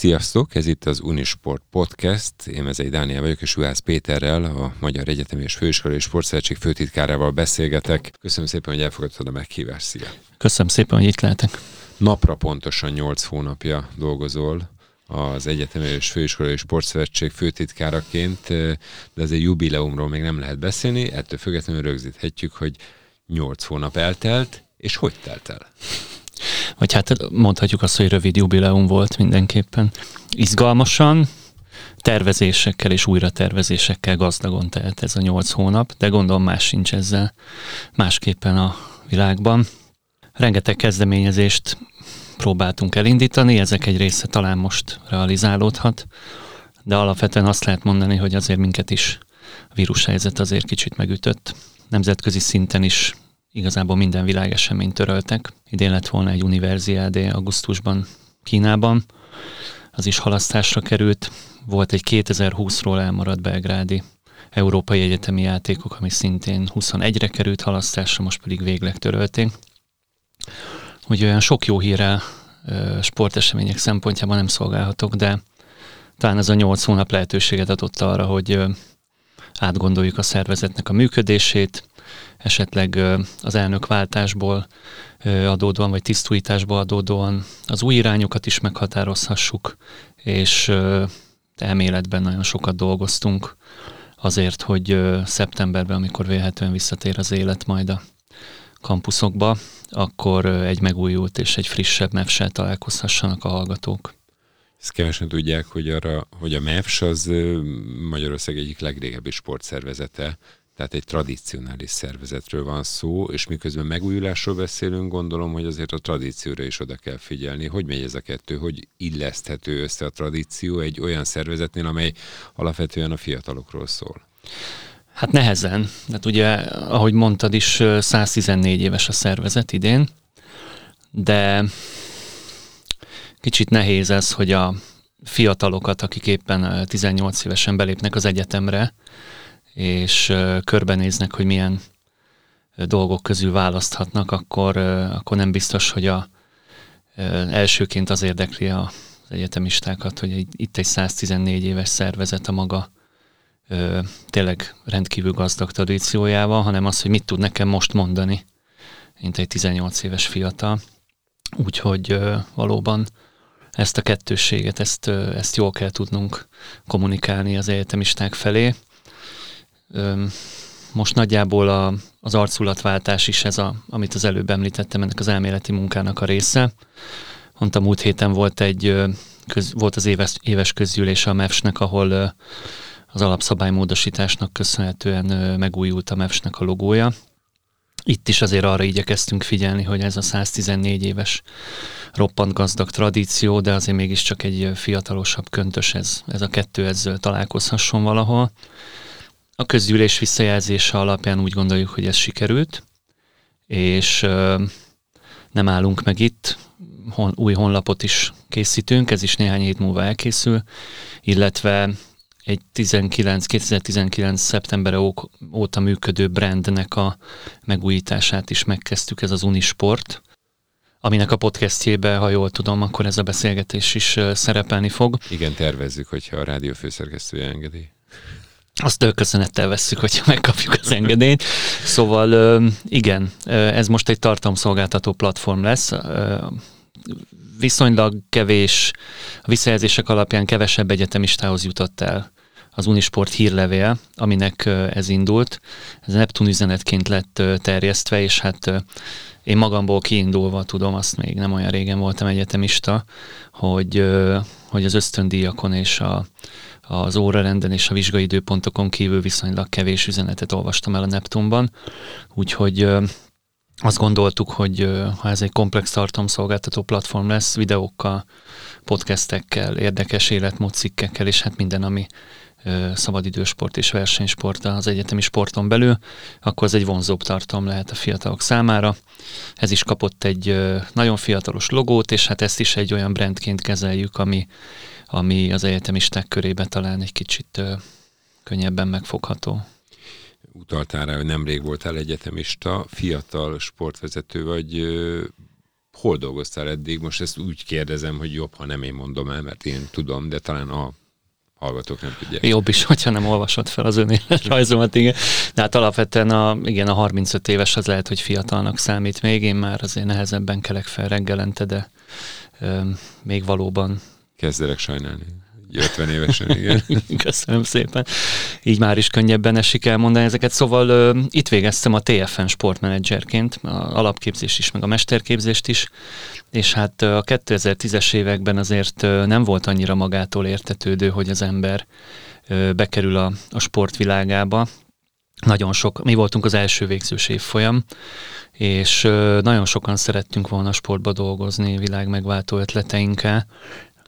Sziasztok, ez itt az Unisport Podcast. Én Mezei Dániel vagyok, és Juhász Péterrel, a Magyar Egyetemi és Főiskolai Sportszövetség főtitkárával beszélgetek. Köszönöm szépen, hogy elfogadtad a meghívást. Szia! Köszönöm szépen, hogy itt lehetek. Napra pontosan 8 hónapja dolgozol az Egyetemi és Főiskolai Sportszövetség főtitkáraként, de azért jubileumról még nem lehet beszélni, ettől függetlenül rögzíthetjük, hogy 8 hónap eltelt, és hogy telt el? Vagy hát mondhatjuk azt, hogy rövid jubileum volt mindenképpen. Izgalmasan, tervezésekkel és újra tervezésekkel gazdagon telt ez a nyolc hónap, de gondolom más sincs ezzel másképpen a világban. Rengeteg kezdeményezést próbáltunk elindítani, ezek egy része talán most realizálódhat, de alapvetően azt lehet mondani, hogy azért minket is a vírushelyzet azért kicsit megütött. Nemzetközi szinten is igazából minden világeseményt töröltek. Idén lett volna egy univerziádé augusztusban Kínában, az is halasztásra került. Volt egy 2020-ról elmaradt belgrádi európai egyetemi játékok, ami szintén 21-re került halasztásra, most pedig végleg törölték. Úgy olyan sok jó hírrel sportesemények szempontjában nem szolgálhatok, de talán ez a nyolc hónap lehetőséget adott arra, hogy átgondoljuk a szervezetnek a működését, esetleg az elnökváltásból adódóan, vagy tisztújításból adódóan az új irányokat is meghatározhassuk, és elméletben nagyon sokat dolgoztunk azért, hogy szeptemberben, amikor vélhetően visszatér az élet majd a kampuszokba, akkor egy megújult és egy frissebb mev találkozhassanak a hallgatók. Ezt kevesen tudják, hogy, arra, hogy a MEFS az Magyarország egyik legrégebbi sportszervezete, tehát egy tradicionális szervezetről van szó, és miközben megújulásról beszélünk, gondolom, hogy azért a tradícióra is oda kell figyelni. Hogy megy ez a kettő, hogy illeszthető össze a tradíció egy olyan szervezetnél, amely alapvetően a fiatalokról szól? Hát nehezen. Hát ugye, ahogy mondtad is, 114 éves a szervezet idén, de kicsit nehéz ez, hogy a fiatalokat, akik éppen 18 évesen belépnek az egyetemre, és körbenéznek, hogy milyen dolgok közül választhatnak, akkor, akkor nem biztos, hogy a, elsőként az érdekli az egyetemistákat, hogy itt egy 114 éves szervezet a maga tényleg rendkívül gazdag tradíciójával, hanem az, hogy mit tud nekem most mondani, mint egy 18 éves fiatal. Úgyhogy valóban ezt a kettősséget, ezt, ezt jól kell tudnunk kommunikálni az egyetemisták felé most nagyjából a, az arculatváltás is ez, a, amit az előbb említettem, ennek az elméleti munkának a része. Mondtam, múlt héten volt egy köz, volt az éves, éves közgyűlés a MEFS-nek, ahol az alapszabálymódosításnak köszönhetően megújult a MEFS-nek a logója. Itt is azért arra igyekeztünk figyelni, hogy ez a 114 éves roppant gazdag tradíció, de azért mégiscsak egy fiatalosabb köntös ez, ez a kettő ez találkozhasson valahol. A közgyűlés visszajelzése alapján úgy gondoljuk, hogy ez sikerült, és nem állunk meg itt, hon, új honlapot is készítünk, ez is néhány hét múlva elkészül, illetve egy 19, 2019. szeptember óta működő brandnek a megújítását is megkezdtük, ez az Unisport, aminek a podcastjébe, ha jól tudom, akkor ez a beszélgetés is szerepelni fog. Igen, tervezzük, hogyha a rádió főszerkesztője engedi. Azt köszönettel vesszük, hogyha megkapjuk az engedélyt. Szóval igen, ez most egy tartalomszolgáltató platform lesz. Viszonylag kevés, a visszajelzések alapján kevesebb egyetemistához jutott el az Unisport hírlevél, aminek ez indult. Ez Neptun üzenetként lett terjesztve, és hát én magamból kiindulva tudom, azt még nem olyan régen voltam egyetemista, hogy, hogy az ösztöndíjakon és a, az órarenden és a vizsgai időpontokon kívül viszonylag kevés üzenetet olvastam el a Neptunban, úgyhogy azt gondoltuk, hogy ha ez egy komplex tartalomszolgáltató platform lesz, videókkal, podcastekkel, érdekes életmódcikkekkel, és hát minden, ami szabadidősport és versenysport az egyetemi sporton belül, akkor ez egy vonzóbb tartalom lehet a fiatalok számára. Ez is kapott egy nagyon fiatalos logót, és hát ezt is egy olyan brandként kezeljük, ami ami az egyetemisták körében talán egy kicsit könnyebben megfogható. Utaltál rá, hogy nemrég voltál egyetemista, fiatal sportvezető vagy. Hol dolgoztál eddig? Most ezt úgy kérdezem, hogy jobb, ha nem én mondom el, mert én tudom, de talán a hallgatók nem tudják. Jobb is, hogyha nem olvasod fel az önéletrajzomat, igen. De hát alapvetően a, igen, a 35 éves az lehet, hogy fiatalnak számít még, én már azért nehezebben kelek fel reggelente, de ö, még valóban... Kezdelek sajnálni. 50 évesen, igen. Köszönöm szépen. Így már is könnyebben esik elmondani ezeket. Szóval ö, itt végeztem a TFN sportmenedzserként, a alapképzést is, meg a mesterképzést is, és hát a 2010-es években azért nem volt annyira magától értetődő, hogy az ember ö, bekerül a, a sportvilágába. Nagyon sok, mi voltunk az első végzős évfolyam, és nagyon sokan szerettünk volna a sportba dolgozni, világ megváltó ötleteinkkel,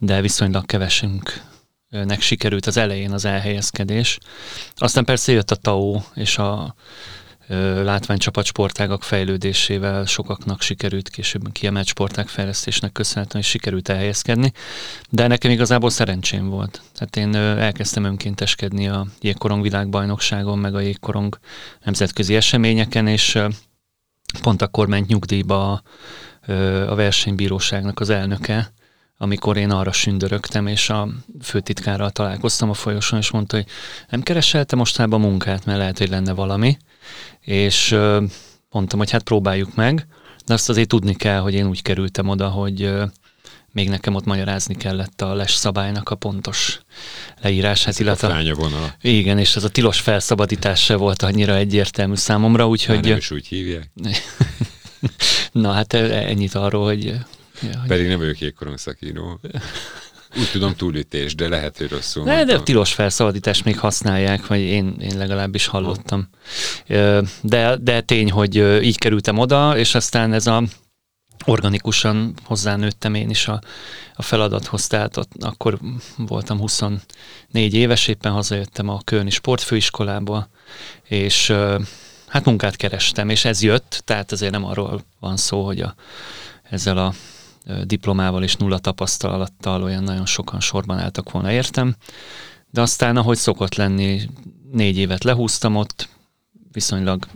de viszonylag kevesünk nek sikerült az elején az elhelyezkedés. Aztán persze jött a TAO és a látványcsapat sportágak fejlődésével sokaknak sikerült később kiemelt sportág fejlesztésnek köszönhetően, hogy sikerült elhelyezkedni, de nekem igazából szerencsém volt. Tehát én elkezdtem önkénteskedni a jégkorong világbajnokságon, meg a jégkorong nemzetközi eseményeken, és pont akkor ment nyugdíjba a versenybíróságnak az elnöke, amikor én arra sündörögtem, és a főtitkárral találkoztam a folyosón, és mondta, hogy nem kereselte mostában munkát, mert lehet, hogy lenne valami, és mondtam, hogy hát próbáljuk meg, de azt azért tudni kell, hogy én úgy kerültem oda, hogy még nekem ott magyarázni kellett a les szabálynak a pontos leírását. illetve a vonala. Igen, és ez a tilos felszabadítás se volt annyira egyértelmű számomra, úgyhogy... nem is úgy hívják. Na hát ennyit arról, hogy Ja, Pedig nem vagyok jégkorong szakíró. Úgy tudom túlütés, de lehet, hogy rosszul De, de tilos felszabadítást még használják, vagy én, én legalábbis hallottam. De, de tény, hogy így kerültem oda, és aztán ez a organikusan hozzánőttem én is a, a feladathoz, tehát ott, akkor voltam 24 éves, éppen hazajöttem a Kölni Sportfőiskolából, és hát munkát kerestem, és ez jött, tehát azért nem arról van szó, hogy a, ezzel a diplomával és nulla tapasztalattal olyan nagyon sokan sorban álltak volna, értem. De aztán, ahogy szokott lenni, négy évet lehúztam ott, viszonylag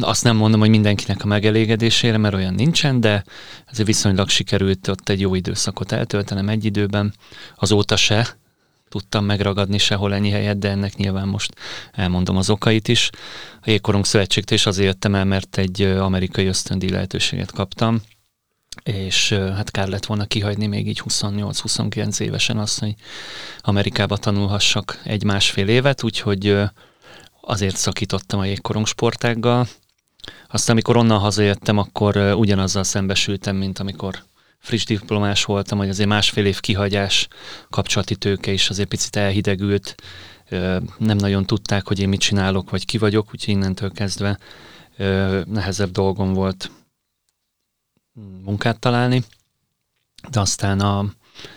azt nem mondom, hogy mindenkinek a megelégedésére, mert olyan nincsen, de azért viszonylag sikerült ott egy jó időszakot eltöltenem egy időben. Azóta se tudtam megragadni sehol ennyi helyet, de ennek nyilván most elmondom az okait is. A Jégkorong Szövetségtől is azért jöttem el, mert egy amerikai ösztöndíj lehetőséget kaptam, és hát kár lett volna kihagyni még így 28-29 évesen azt, hogy Amerikába tanulhassak egy-másfél évet, úgyhogy azért szakítottam a jégkorong sportággal. Aztán, amikor onnan hazajöttem, akkor ugyanazzal szembesültem, mint amikor friss diplomás voltam, hogy azért másfél év kihagyás, kapcsolati tőke is azért picit elhidegült, nem nagyon tudták, hogy én mit csinálok, vagy ki vagyok, úgyhogy innentől kezdve nehezebb dolgom volt munkát találni, de aztán a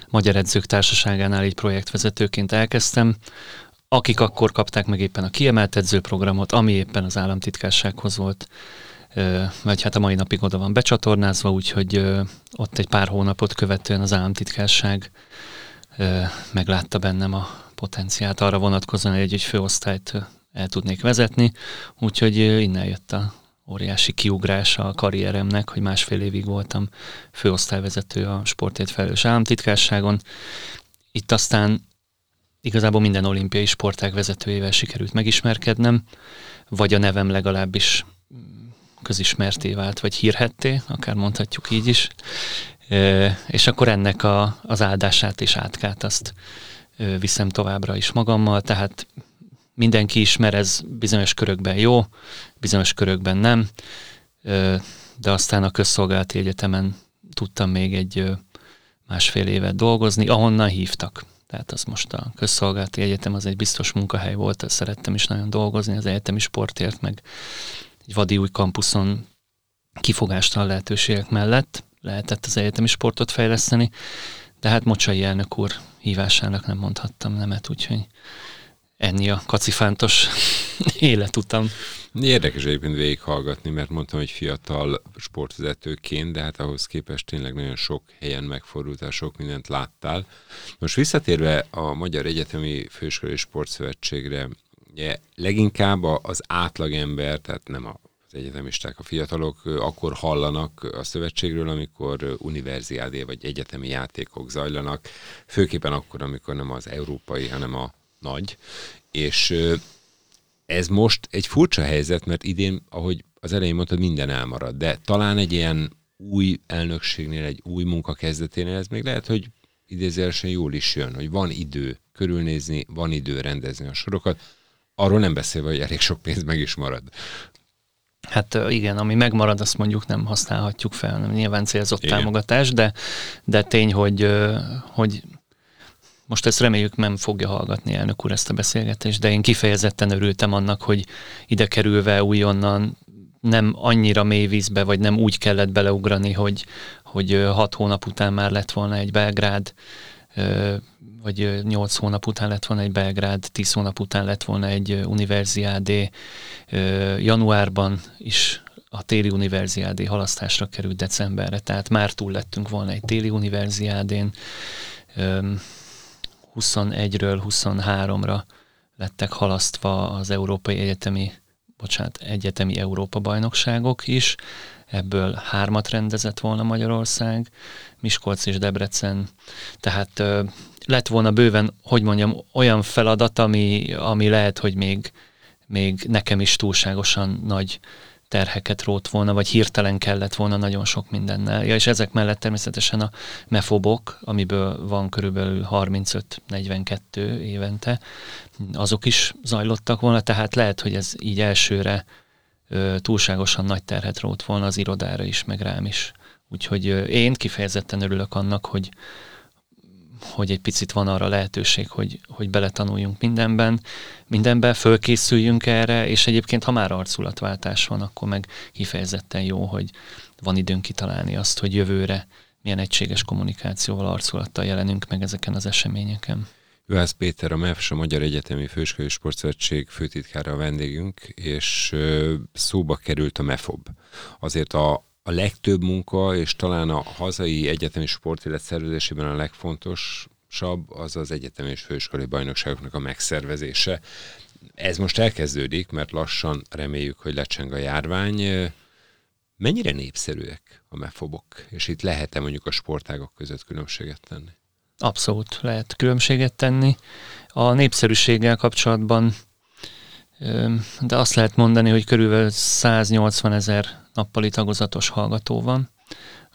Magyar Edzők Társaságánál így projektvezetőként elkezdtem, akik akkor kapták meg éppen a kiemelt edzőprogramot, ami éppen az államtitkársághoz volt, vagy hát a mai napig oda van becsatornázva, úgyhogy ott egy pár hónapot követően az államtitkárság meglátta bennem a potenciált arra vonatkozóan, hogy egy főosztályt el tudnék vezetni, úgyhogy innen jött a óriási kiugrás a karrieremnek, hogy másfél évig voltam főosztályvezető a sportért felelős államtitkárságon. Itt aztán igazából minden olimpiai sportág vezetőjével sikerült megismerkednem, vagy a nevem legalábbis közismerté vált, vagy hírhetté, akár mondhatjuk így is. És akkor ennek a, az áldását és átkát azt viszem továbbra is magammal, tehát mindenki ismer, ez bizonyos körökben jó, bizonyos körökben nem, de aztán a közszolgálati egyetemen tudtam még egy másfél évet dolgozni, ahonnan hívtak. Tehát az most a közszolgálati egyetem az egy biztos munkahely volt, szerettem is nagyon dolgozni az egyetemi sportért, meg egy vadi új kampuszon kifogástalan lehetőségek mellett lehetett az egyetemi sportot fejleszteni, de hát Mocsai elnök úr hívásának nem mondhattam nemet, úgyhogy ennyi a kacifántos életutam. Érdekes egyébként végighallgatni, mert mondtam, hogy fiatal sportvezetőként, de hát ahhoz képest tényleg nagyon sok helyen megfordultál, sok mindent láttál. Most visszatérve a Magyar Egyetemi Főiskolai Sportszövetségre, ugye leginkább az átlagember, tehát nem az egyetemisták, a fiatalok akkor hallanak a szövetségről, amikor univerziádé vagy egyetemi játékok zajlanak, főképpen akkor, amikor nem az európai, hanem a nagy. És ez most egy furcsa helyzet, mert idén, ahogy az elején mondtad, minden elmarad, de talán egy ilyen új elnökségnél, egy új munka kezdeténél ez még lehet, hogy idézőjelesen jól is jön, hogy van idő körülnézni, van idő rendezni a sorokat, arról nem beszélve, hogy elég sok pénz meg is marad. Hát igen, ami megmarad, azt mondjuk nem használhatjuk fel, nem nyilván célzott igen. támogatás, de, de tény, hogy, hogy most ezt reméljük nem fogja hallgatni elnök úr ezt a beszélgetést, de én kifejezetten örültem annak, hogy ide kerülve újonnan nem annyira mély vízbe, vagy nem úgy kellett beleugrani, hogy, hogy hat hónap után már lett volna egy Belgrád, vagy nyolc hónap után lett volna egy Belgrád, tíz hónap után lett volna egy Universiádé, januárban is a téli univerziádé halasztásra került decemberre, tehát már túl lettünk volna egy téli univerziádén. 21-ről 23-ra lettek halasztva az Európai Egyetemi, bocsánat, Egyetemi Európa bajnokságok is, ebből hármat rendezett volna Magyarország, Miskolc és Debrecen, tehát lett volna bőven, hogy mondjam, olyan feladat, ami, ami lehet, hogy még, még nekem is túlságosan nagy terheket rót volna, vagy hirtelen kellett volna nagyon sok mindennel. Ja, és ezek mellett természetesen a mefobok, amiből van körülbelül 35-42 évente, azok is zajlottak volna, tehát lehet, hogy ez így elsőre ö, túlságosan nagy terhet rót volna az irodára is, meg rám is. Úgyhogy én kifejezetten örülök annak, hogy, hogy egy picit van arra lehetőség, hogy, hogy beletanuljunk mindenben, mindenben fölkészüljünk erre, és egyébként ha már arculatváltás van, akkor meg kifejezetten jó, hogy van időnk kitalálni azt, hogy jövőre milyen egységes kommunikációval, arculattal jelenünk meg ezeken az eseményeken. Juhász Péter, a MEFS, a Magyar Egyetemi Főiskolai Sportszövetség főtitkára a vendégünk, és szóba került a MEFOB. Azért a, a legtöbb munka, és talán a hazai egyetemi sportélet szervezésében a legfontosabb az az egyetemi és főiskolai bajnokságoknak a megszervezése. Ez most elkezdődik, mert lassan reméljük, hogy lecseng a járvány. Mennyire népszerűek a mefobok, és itt lehet-e mondjuk a sportágok között különbséget tenni? Abszolút lehet különbséget tenni. A népszerűséggel kapcsolatban de azt lehet mondani, hogy körülbelül 180 ezer nappali tagozatos hallgató van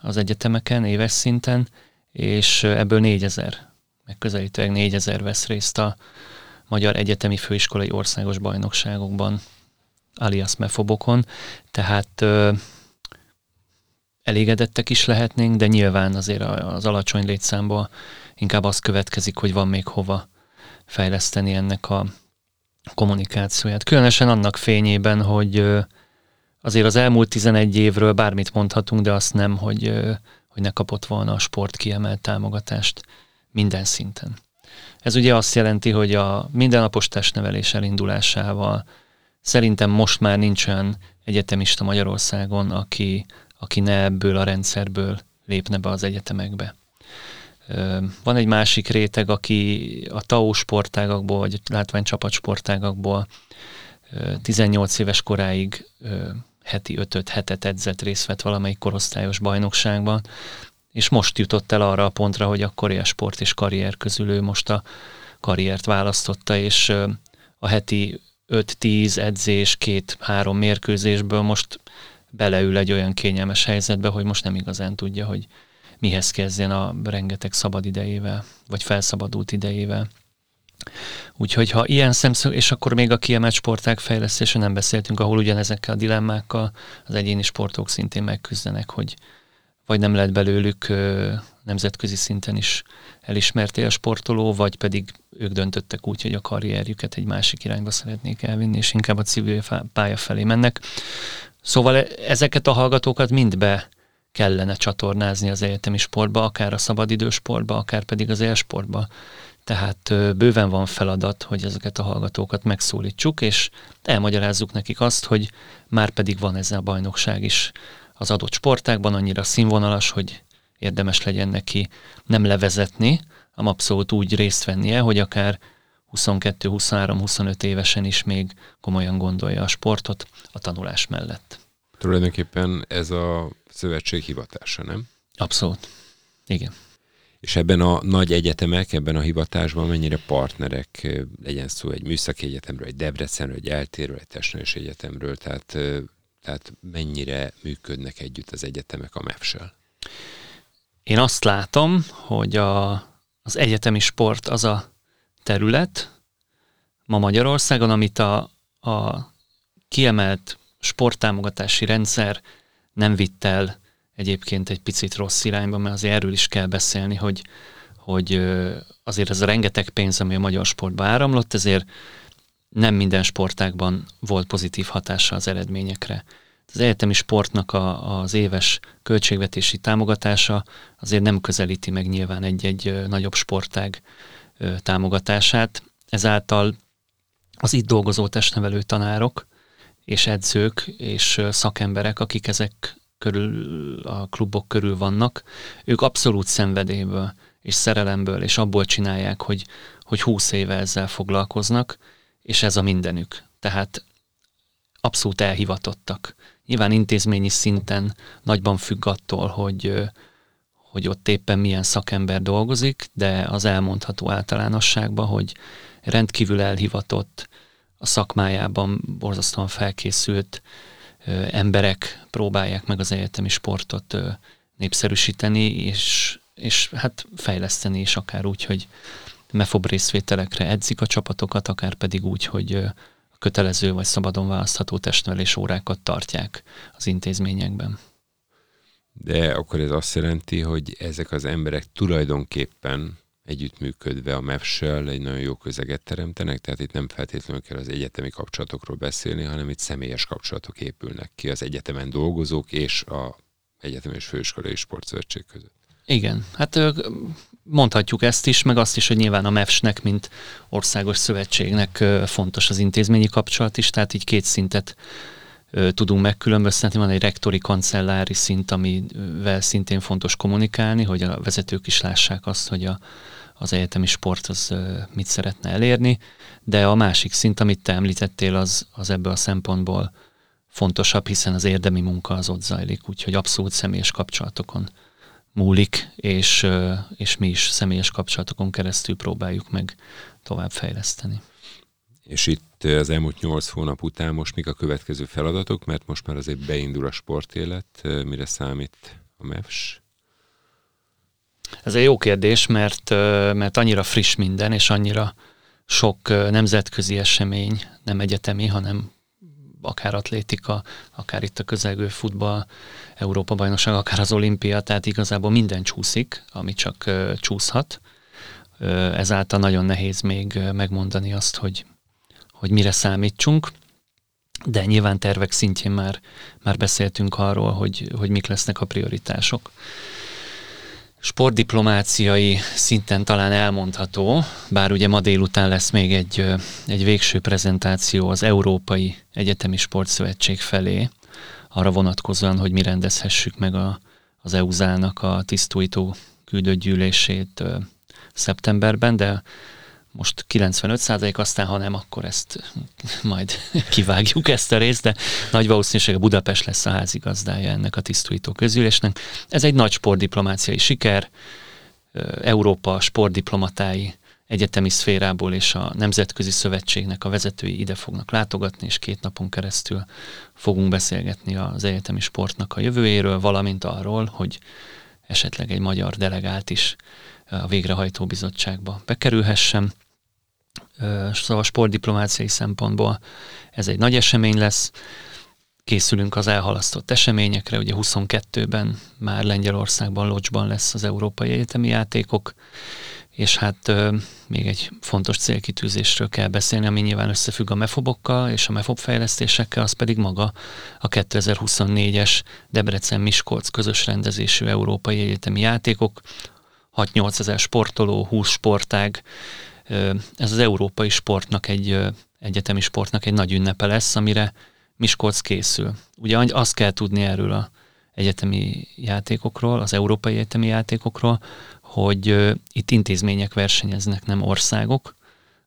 az egyetemeken éves szinten, és ebből 4000, megközelítőleg 4000 vesz részt a Magyar Egyetemi Főiskolai Országos Bajnokságokban, alias mefobokon, tehát ö, elégedettek is lehetnénk, de nyilván azért az alacsony létszámból inkább az következik, hogy van még hova fejleszteni ennek a kommunikációját. Különösen annak fényében, hogy azért az elmúlt 11 évről bármit mondhatunk, de azt nem, hogy, hogy ne kapott volna a sport kiemelt támogatást minden szinten. Ez ugye azt jelenti, hogy a mindennapos testnevelés elindulásával szerintem most már nincs olyan egyetemista Magyarországon, aki, aki ne ebből a rendszerből lépne be az egyetemekbe. Van egy másik réteg, aki a TAO sportágakból, vagy látványcsapat sportágakból 18 éves koráig heti 5 hetet edzett, részt vett valamelyik korosztályos bajnokságban, és most jutott el arra a pontra, hogy akkor a sport és karrier közül ő most a karriert választotta, és a heti 5-10 edzés, két-három mérkőzésből most beleül egy olyan kényelmes helyzetbe, hogy most nem igazán tudja, hogy mihez kezdjen a rengeteg szabad idejével, vagy felszabadult idejével. Úgyhogy ha ilyen szemszög, és akkor még a kiemelt sporták fejlesztése nem beszéltünk, ahol ugyanezekkel a dilemmákkal az egyéni sportok szintén megküzdenek, hogy vagy nem lehet belőlük nemzetközi szinten is elismerté a sportoló, vagy pedig ők döntöttek úgy, hogy a karrierjüket egy másik irányba szeretnék elvinni, és inkább a civil pálya felé mennek. Szóval e, ezeket a hallgatókat mind be kellene csatornázni az egyetemi sportba, akár a szabadidősportba, akár pedig az élsportba. Tehát bőven van feladat, hogy ezeket a hallgatókat megszólítsuk, és elmagyarázzuk nekik azt, hogy már pedig van ez a bajnokság is az adott sportákban annyira színvonalas, hogy érdemes legyen neki nem levezetni, hanem abszolút úgy részt vennie, hogy akár 22, 23, 25 évesen is még komolyan gondolja a sportot a tanulás mellett. Tulajdonképpen ez a szövetség hivatása, nem? Abszolút. Igen. És ebben a nagy egyetemek, ebben a hivatásban mennyire partnerek, legyen szó egy műszaki egyetemről, egy Debrecenről, egy eltérről, egy Testneves egyetemről, tehát, tehát mennyire működnek együtt az egyetemek a MEF-sel? Én azt látom, hogy a, az egyetemi sport az a terület ma Magyarországon, amit a, a kiemelt sporttámogatási rendszer nem vitt el egyébként egy picit rossz irányba, mert azért erről is kell beszélni, hogy, hogy azért ez a rengeteg pénz, ami a magyar sportba áramlott, ezért nem minden sportágban volt pozitív hatása az eredményekre. Az egyetemi sportnak a, az éves költségvetési támogatása azért nem közelíti meg nyilván egy-egy nagyobb sportág támogatását. Ezáltal az itt dolgozó testnevelő tanárok és edzők és szakemberek, akik ezek körül, a klubok körül vannak, ők abszolút szenvedélyből és szerelemből és abból csinálják, hogy, hogy húsz éve ezzel foglalkoznak, és ez a mindenük. Tehát abszolút elhivatottak. Nyilván intézményi szinten nagyban függ attól, hogy, hogy ott éppen milyen szakember dolgozik, de az elmondható általánosságban, hogy rendkívül elhivatott, a szakmájában borzasztóan felkészült emberek próbálják meg az egyetemi sportot népszerűsíteni, és, és hát fejleszteni is akár úgy, hogy mefob részvételekre edzik a csapatokat, akár pedig úgy, hogy kötelező vagy szabadon választható testnevelés órákat tartják az intézményekben. De akkor ez azt jelenti, hogy ezek az emberek tulajdonképpen együttműködve a MEF-sel egy nagyon jó közeget teremtenek, tehát itt nem feltétlenül kell az egyetemi kapcsolatokról beszélni, hanem itt személyes kapcsolatok épülnek ki az egyetemen dolgozók és a egyetemi és főiskolai sportszövetség között. Igen, hát mondhatjuk ezt is, meg azt is, hogy nyilván a MEFS-nek, mint országos szövetségnek fontos az intézményi kapcsolat is, tehát így két szintet tudunk megkülönböztetni. Van egy rektori kancellári szint, amivel szintén fontos kommunikálni, hogy a vezetők is lássák azt, hogy a, az egyetemi sport az mit szeretne elérni, de a másik szint, amit te említettél, az, az ebből a szempontból fontosabb, hiszen az érdemi munka az ott zajlik, úgyhogy abszolút személyes kapcsolatokon múlik, és, és mi is személyes kapcsolatokon keresztül próbáljuk meg tovább fejleszteni. És itt az elmúlt nyolc hónap után most mik a következő feladatok, mert most már azért beindul a sportélet, mire számít a MEFS? Ez egy jó kérdés, mert, mert annyira friss minden, és annyira sok nemzetközi esemény, nem egyetemi, hanem akár atlétika, akár itt a közelgő futball, Európa bajnokság, akár az olimpia, tehát igazából minden csúszik, ami csak csúszhat. Ezáltal nagyon nehéz még megmondani azt, hogy, hogy mire számítsunk, de nyilván tervek szintjén már, már beszéltünk arról, hogy, hogy mik lesznek a prioritások sportdiplomáciai szinten talán elmondható, bár ugye ma délután lesz még egy, egy végső prezentáció az Európai Egyetemi Sportszövetség felé, arra vonatkozóan, hogy mi rendezhessük meg a, az EUZÁ-nak a tisztújtó küldött gyűlését szeptemberben, de most 95% aztán ha nem, akkor ezt majd kivágjuk ezt a részt, de nagy valószínűség a Budapest lesz a házigazdája ennek a tisztújító közülésnek. Ez egy nagy sportdiplomáciai siker, Európa sportdiplomatái egyetemi szférából és a Nemzetközi Szövetségnek a vezetői ide fognak látogatni, és két napon keresztül fogunk beszélgetni az egyetemi sportnak a jövőjéről, valamint arról, hogy esetleg egy magyar delegált is a végrehajtó bizottságba bekerülhessen. Szóval sportdiplomáciai szempontból ez egy nagy esemény lesz. Készülünk az elhalasztott eseményekre, ugye 22-ben már Lengyelországban, Locsban lesz az Európai Egyetemi Játékok, és hát még egy fontos célkitűzésről kell beszélni, ami nyilván összefügg a mefobokkal és a mefob fejlesztésekkel, az pedig maga a 2024-es Debrecen-Miskolc közös rendezésű Európai Egyetemi Játékok, 6-8 ezer sportoló, 20 sportág. Ez az európai sportnak egy, egyetemi sportnak egy nagy ünnepe lesz, amire Miskolc készül. Ugye azt kell tudni erről a egyetemi játékokról, az európai egyetemi játékokról, hogy itt intézmények versenyeznek, nem országok.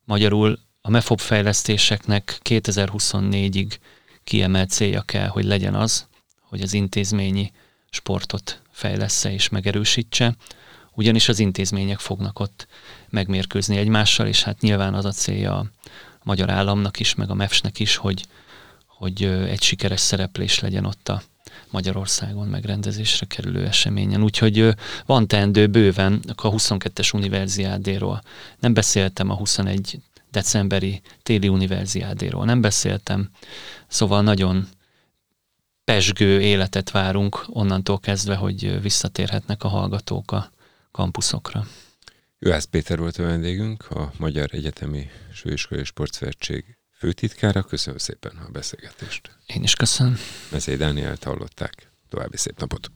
Magyarul a MEFOB fejlesztéseknek 2024-ig kiemelt célja kell, hogy legyen az, hogy az intézményi sportot fejlesz és megerősítse, ugyanis az intézmények fognak ott megmérkőzni egymással, és hát nyilván az a célja a magyar államnak is, meg a MEFS-nek is, hogy, hogy egy sikeres szereplés legyen ott a Magyarországon megrendezésre kerülő eseményen. Úgyhogy van teendő bőven a 22-es univerziádéról. Nem beszéltem a 21 decemberi téli univerziádéról, nem beszéltem. Szóval nagyon pesgő életet várunk onnantól kezdve, hogy visszatérhetnek a hallgatók a kampuszokra. Juhász Péter volt a vendégünk, a Magyar Egyetemi Főiskolai Sportszövetség főtitkára. Köszönöm szépen a beszélgetést. Én is köszönöm. Mezei Dánielt hallották. További szép napot.